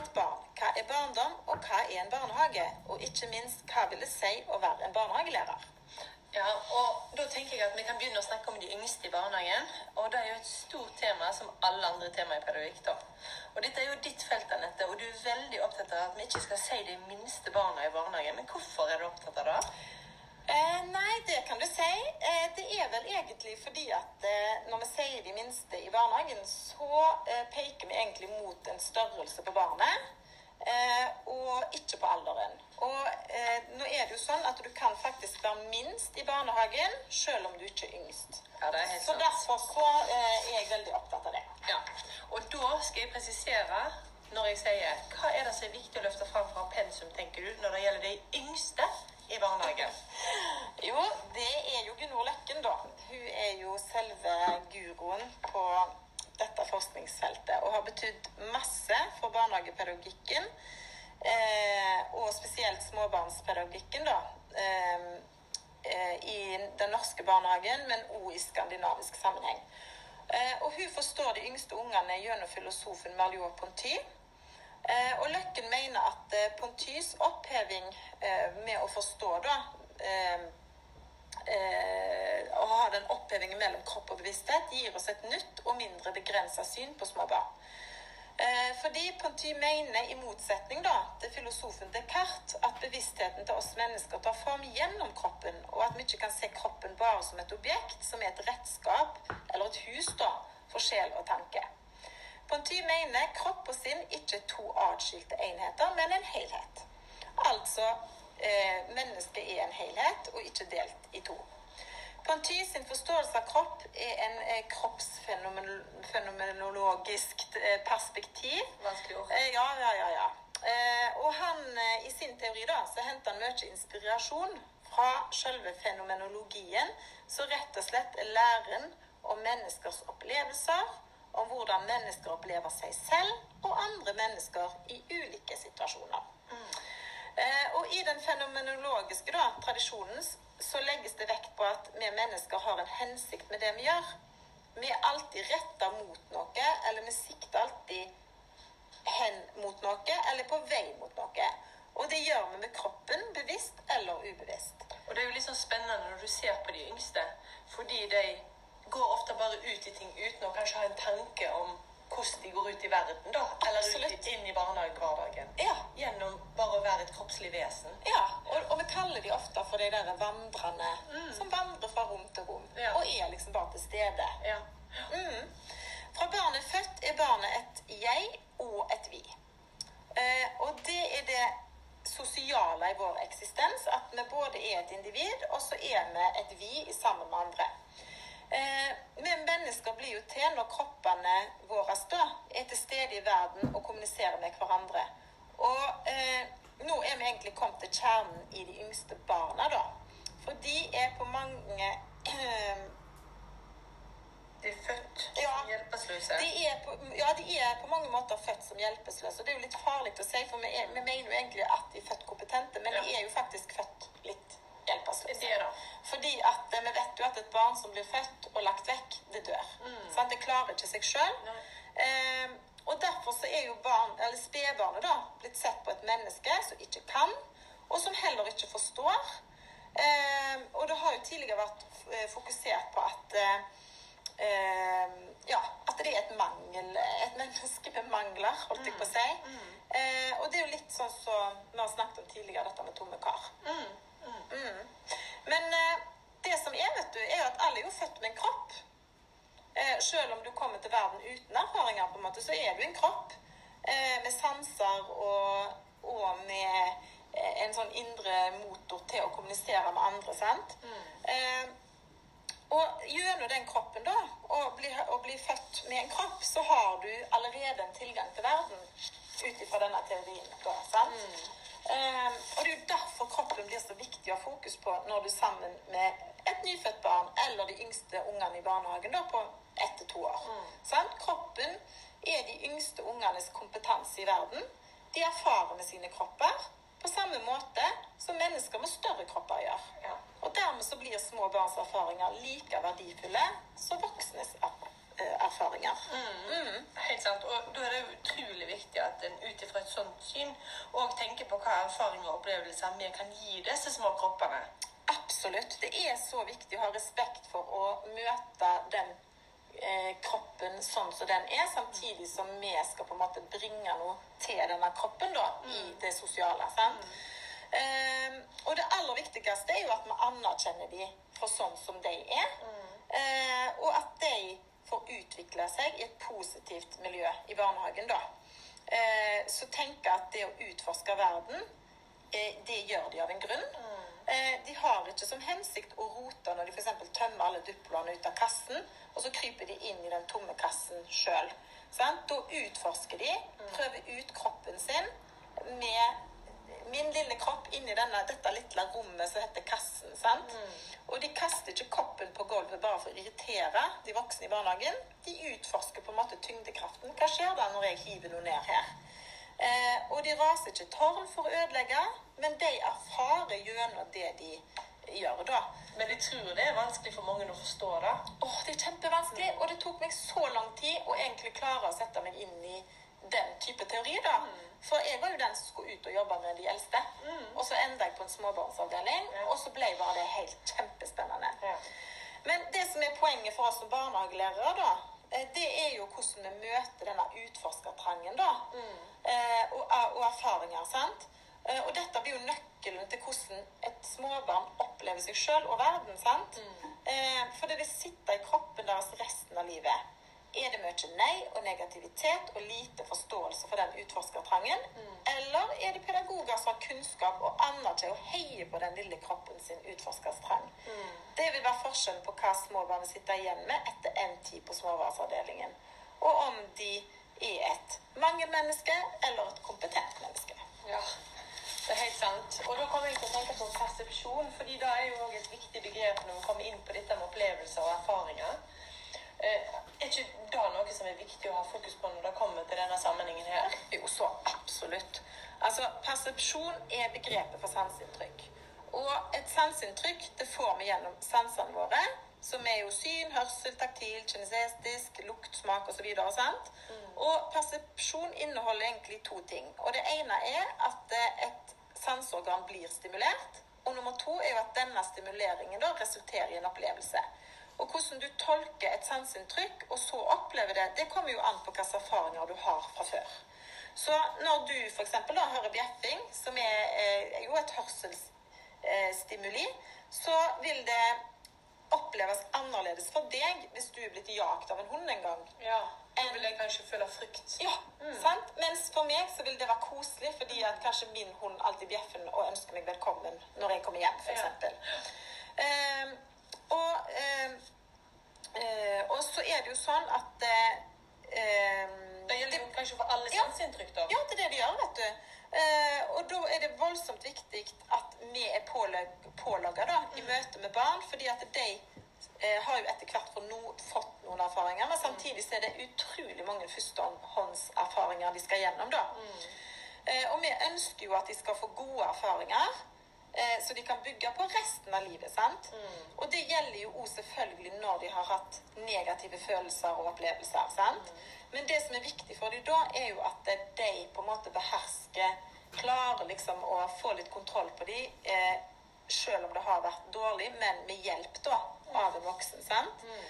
Hva er et barn? Hva er barndom? Og hva er en barnehage? Og ikke minst, hva vil det si å være en barnehagelærer? Ja, og Da tenker jeg at vi kan begynne å snakke om de yngste i barnehagen. og Det er jo et stort tema som alle andre temaer i pedagogikk. da. Og Dette er jo ditt felt, Anette, og du er veldig opptatt av at vi ikke skal si de minste barna i barnehagen. Men hvorfor er du opptatt av det? Eh, nei, det kan du si. Eh, det er vel egentlig fordi at eh, når vi sier de minste i barnehagen, så eh, peker vi egentlig mot en størrelse på barnet. Eh, og ikke på alderen. Og eh, nå er det jo sånn at du kan faktisk være minst i barnehagen selv om du ikke er yngst. Ja, det er helt Så sant. derfor så er jeg veldig opptatt av det. Ja. Og da skal jeg presisere når jeg sier hva er det som er viktig å løfte fram fra pensum, tenker du, når det gjelder de yngste i barnehagen? Jo, det er jo Gunvor Løkken, da. Hun er jo selve guroen på dette forskningsfeltet og har betydd masse for barnehagepedagogikken. Eh, og spesielt småbarnspedagogikken, da. Eh, eh, I den norske barnehagen, men òg i skandinavisk sammenheng. Eh, og hun forstår de yngste ungene gjennom filosofen Malliot-Ponty. Eh, og Løkken mener at eh, Pontys oppheving eh, med å forstå da eh, eh, Å ha den opphevingen mellom kropp og bevissthet gir oss et nytt og mindre begrensa syn på små barn. Eh, fordi Ponty mener, i motsetning da, til filosofen Descartes, at bevisstheten til oss mennesker tar form gjennom kroppen, og at vi ikke kan se kroppen bare som et objekt, som er et redskap eller et hus da, for sjel og tanke. Ponty mener kropp og sinn ikke er to atskilte enheter, men en helhet. Altså eh, mennesket er en helhet og ikke delt i to. Ponty sin forståelse av kropp er en eh, kroppsfenomenologisk eh, perspektiv. Vanskelig ord. Eh, ja, ja, ja. ja. Eh, og han, eh, i sin teori da, så henter han mye inspirasjon fra selve fenomenologien, som rett og slett er læren om menneskers opplevelser, om hvordan mennesker opplever seg selv og andre mennesker i ulike situasjoner. Mm. og i den fenomenologiske da, tradisjonen så legges det vekt på at vi mennesker har en hensikt med det vi gjør. Vi er alltid retta mot noe, eller vi sikter alltid hen mot noe, eller på vei mot noe. Og det gjør vi med kroppen, bevisst eller ubevisst. Og det er jo litt sånn spennende når du ser på de yngste, fordi de går ofte bare ut i ting uten å kanskje ha en tanke om hvordan de går ut i verden, da. Eller Absolutt. ut, inn i barnehagehverdagen. Ja, Gjennom bare å være et kroppslig vesen. ja. Og, og vi kaller de ofte for de der vandrende som vandrer fra rom til rom. Ja. Og er liksom bare til stede. Ja. Mm. Fra barnet er født, er barnet et jeg og et vi. Eh, og det er det sosiale i vår eksistens, at vi både er et individ, og så er vi et vi sammen med andre. Eh, vi mennesker blir jo til når kroppene våre da, er til stede i verden og kommuniserer med hverandre. Og eh, nå er vi egentlig kommet til kjernen i de yngste barna, da. For de er på mange De er født Ja. hjelpeløse. Ja, de er på mange måter født som hjelpeløse. Og det er jo litt farlig å si, for vi, er, vi mener jo egentlig at de er født kompetente, men Ja. de er jo faktisk født litt hjelpeløse. Fordi at eh, vi vet jo at et barn som blir født og lagt vekk, det dør. Sant? Det klarer ikke seg sjøl. Og derfor så er jo barn, eller spedbarnet da, blitt sett på et menneske som ikke kan, og som heller ikke forstår. Eh, og det har jo tidligere vært eh, fokusert på at eh, ja, at det er et mangel, et menneske med mangler, holdt jeg på å si. Eh, og det er jo litt sånn som vi har snakket om tidligere, dette med tomme kar. Mm. Men eh, det som er, vet du, er jo at alle er jo født med en kropp. Eh, selv om du kommer til verden uten erfaringer, på en måte, så er du en kropp eh, med sanser og, og med eh, en sånn indre motor til å kommunisere med andre. sant? Eh, og gjennom den kroppen, da, og bli, og bli født med en kropp, så har du allerede en tilgang til verden ut ifra denne teorien. da, sant? Eh, og det er jo derfor kroppen blir så viktig å ha fokus på når du er sammen med et nyfødt barn eller de yngste ungene i barnehagen da, på ett til to år. Sant? Kroppen er de yngste ungenes kompetanse i verden. De erfarer med sine kropper på samme måte som mennesker med større kropper gjør. Ja. Og dermed så blir små barns erfaringer like verdifulle som voksnes eh, erfaringer. Mm. Helt sant. Og da er det utrolig viktig at en ut ifra et sånt syn òg tenker på hva erfaringer og opplevelser vi kan gi disse små kroppene. Absolutt. Det er så viktig å ha respekt for å møte den eh, kroppen sånn som den er, samtidig som vi skal på en måte bringe noe til denne kroppen da, i det sosiale. sant? Um, og det aller viktigste er jo at vi anerkjenner dem for sånn som de er. Eh, og at de får utvikle seg i et positivt miljø i barnehagen, da. Eh, så tenker jeg at det å utforske verden, eh, det gjør de av en grunn. Eh, de har ikke som hensikt å rote når de f.eks. tømmer alle duploene ut av kassen, og så kryper de inn i den tomme kassen sjøl. Da utforsker de, prøver ut kroppen sin med min lille kropp inni denne, dette lille rommet som heter kassen. sant? Og de kaster ikke koppen på gulvet bare for å irritere de voksne i barnehagen. De utforsker på en måte tyngdekraften. Hva skjer da når jeg hiver noe ned her? Eh, og de raser ikke tårn for å ødelegge, men de erfarer gjennom det de gjør da. Men de tror det er vanskelig for mange å forstå det. Åh, det er kjempevanskelig, og det tok meg så lang tid å egentlig klare å sette meg inn i den type teori, da. For jeg var jo den som skulle ut og jobbe med de eldste. Og så enda jeg på en småbarnsavdeling, og så ble bare det helt kjempespennende. Men det som er poenget for oss som barnehagelærere, da, eh, det er jo hvordan vi møter denne utforskertrangen, da. Eh, og, og erfaringer, sant. Eh, og dette blir jo nøkkelen til hvordan et småbarn opplever seg sjøl og verden, sant. Eh, for det vil sitte i kroppen deres resten av livet. Er det mye nei og negativitet og lite forståelse for den utforskertrangen? Eller er det pedagoger som har kunnskap og anerkjenner og heier på den lille kroppen sin utforskerstrang? Det vil være forskjellen på hva småbarn sitter igjen med etter en tid på småbarnsavdelingen. Og om de er et mangelmenneske eller et kompetent menneske. Ja, det er helt sant. Og da kommer jeg til å tenke på persepsjon, fordi det er jo også et viktig begrep når vi kommer inn på dette med opplevelser og erfaringer. Eh, er ikke det noe som er viktig å ha fokus på når det kommer til denne sammenhengen her? Jo, så absolutt. Altså, persepsjon er begrepet for sanseinntrykk. Og et sanseinntrykk det får vi gjennom sansene våre, som er jo syn, hørsel, taktil, kinesestisk, lukt, smak osv. Og, mm. og persepsjon inneholder egentlig to ting. Og det ene er at eh, et sanseorgan blir stimulert. Og nummer to er jo at denne stimuleringen da resulterer i en opplevelse. Og hvordan du tolker et sanseinntrykk og så opplever det, det kommer jo an på hvilke erfaringer du har fra før. Så når du f.eks. hører bjeffing, som er er jo et hørselsstimuli, så vil det oppleves annerledes for deg hvis du er blitt jagt av en hund en gang. Ja. Da vil jeg kanskje føle frykt. Ja, sant? Mens for meg så vil det være koselig, fordi at kanskje min hund alltid bjeffer og ønsker meg velkommen når jeg kommer hjem, f.eks. Ehm, og, ehm, eh, og så er det jo sånn at eh, Det gjelder jo kanskje for alle Ja. sanseinntrykk, da. ja, det er det det gjør, vet du. Eh, og da er det voldsomt viktig at vi er pålogga i møte med barn, fordi at de eh, har jo etter hvert for no, fått noen erfaringer, men samtidig så er det utrolig mange førstehåndserfaringer de skal gjennom. da. Eh, og vi ønsker jo at de skal få gode erfaringer, eh, så de kan bygge på resten av livet. sant? Og det gjelder jo òg selvfølgelig når de har hatt negative følelser og opplevelser. sant? Men det som er viktig for dem da, er jo at de på en måte behersker Klarer liksom å få litt kontroll på dem, eh, selv om det har vært dårlig, men med hjelp da, av en voksen. sant? Mm.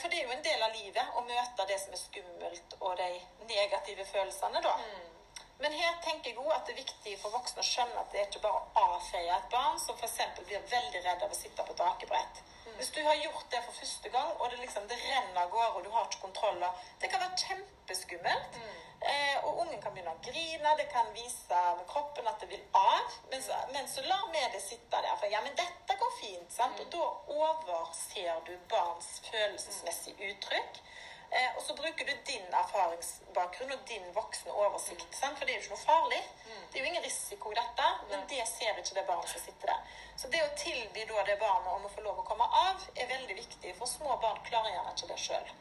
For det er jo en del av livet å møte det som er skummelt, og de negative følelsene, da. Men her tenker jeg også at det er viktig for voksne å skjønne at det er ikke bare å avfeie et barn som f.eks. blir veldig redd av å sitte på et akebrett. Hvis du har gjort det for første gang, og det liksom det renner av gårde, og du har ikke kontroll Det kan være kjempeskummelt. Eh, og ungen kan begynne å grine, det kan vise med kroppen at det vil av. Men så, men så lar vi det sitte der. For ja, men dette går fint. sant? Og da overser du barns følelsesmessige uttrykk. Eh, og så bruker du din erfaringsbakgrunn og din voksne oversikt. Sant? For det er jo ikke noe farlig. Det er jo ingen risiko i dette, men det ser ikke det barnet som sitter der. Så det å tilby da det barnet om å få lov å komme av, er veldig viktig. For små barn klarer gjerne ikke det sjøl.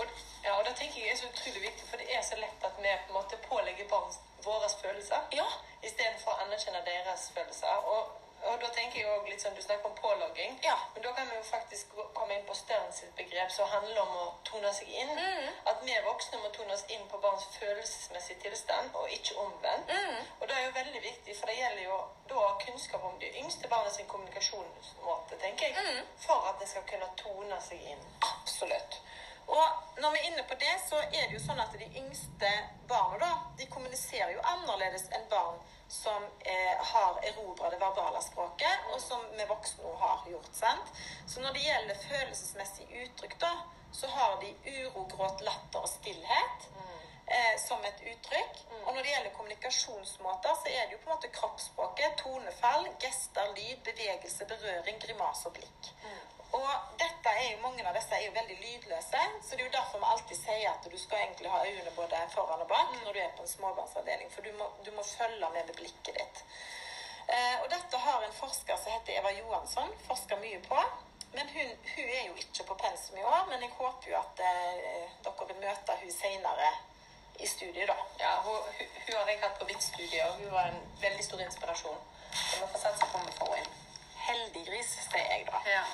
Og, ja, og det tenker jeg er så utrolig viktig, for det er så lett at vi på en måte pålegger barn våre følelser Ja. istedenfor å anerkjenne deres følelser. Og, og da tenker jeg også litt sånn, Du snakker om pålogging. Ja. Men da kan vi jo faktisk komme inn på Stern sitt begrep som handler om å tone seg inn. Mm. At vi voksne må tone oss inn på barns følelsesmessige tilstand, og ikke omvendt. Mm. Og det er jo veldig viktig, for det gjelder jo da kunnskap om de yngste barna sin kommunikasjonsmåte, tenker jeg, Mm. for at det skal kunne tone seg inn. Absolutt. Og når vi er inne på det, så er det jo sånn at de yngste barna da, de kommuniserer jo annerledes enn barn som eh, har erobra det verbale språket, og som vi voksne òg har gjort. sant? Så når det gjelder følelsesmessige uttrykk, da, så har de uro, gråt, latter og stillhet eh, som et uttrykk. Og når det gjelder kommunikasjonsmåter, så er det jo på en måte kroppsspråket, tonefall, gester, lyd, bevegelse, berøring, grimas og blikk. Og dette er jo, mange av disse er jo veldig lydløse, så det er jo derfor vi alltid sier at du skal egentlig ha øynene både foran og bak når du er på en småbarnsavdeling, for du må, du må følge med med blikket ditt. Eh, og dette har en forsker som heter Eva Johansson forska mye på. Men hun, hun er jo ikke på pensum i år, men jeg håper jo at eh, dere vil møte hun senere i studiet, da. Ja, hun, hun, hun har jeg hatt på mitt studie, og hun var en veldig stor inspirasjon. Så vi får satse på om vi får henne inn. Heldig gris, sier jeg da. Ja.